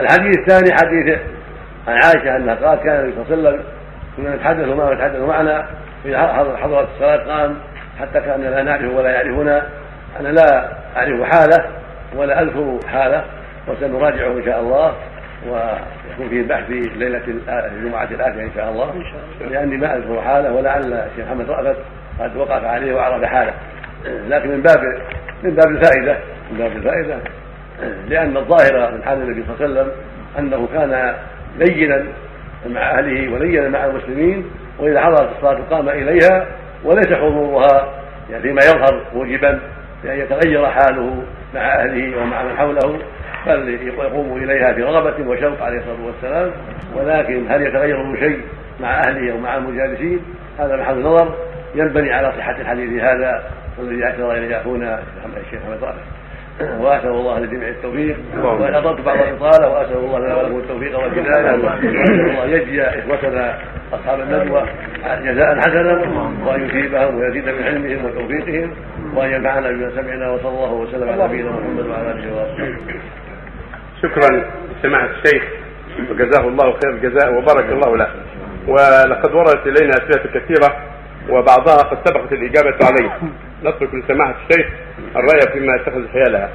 الحديث الثاني حديث عن عائشة أنها قالت كان النبي صلى الله عليه وسلم كنا نتحدث معه يتحدث معنا في حضرة الصلاة قام حتى كان لا نعرفه ولا يعرفنا. أنا لا أعرف حاله ولا أذكر حاله وسنراجعه إن شاء الله ويكون فيه البحث في ليلة الجمعة الآتية إن شاء الله. لأني ما أذكر حاله ولعل الشيخ محمد رأفت قد وقف عليه وعرف حاله. لكن من باب من باب الفائدة من باب الفائدة لأن الظاهر من حال النبي صلى الله عليه وسلم أنه كان لينا مع أهله ولينا مع المسلمين وإذا حضرت الصلاة قام إليها وليس حضورها يعني فيما يظهر موجبا بأن يتغير حاله مع أهله ومع من حوله بل يقوم إليها برغبة وشوق عليه الصلاة والسلام. ولكن هل يتغير شيء مع أهله ومع المجالسين؟ هذا محل نظر ينبني على صحة الحديث هذا والذي اعتذر إليه أخونا الشيخ محمد رافع واسال الله لجميع التوفيق وإن اطلت بعض الإطالة واسال الله لنا ولكم التوفيق والهدايه واسال الله يجزي إخوتنا أصحاب الندوة جزاء حسنا وأن يثيبهم ويزيد من علمهم وتوفيقهم وأن ينفعنا بما سمعنا وصلى الله وسلم على نبينا محمد وعلى آله وأصحابه. شكرا لسماحه الشيخ وجزاه الله خير الجزاء وبارك الله له. ولقد وردت إلينا أسئلة كثيرة وبعضها قد سبقت الإجابة عليه. نترك لسماحه الشيخ الراي فيما يتخذ حيالها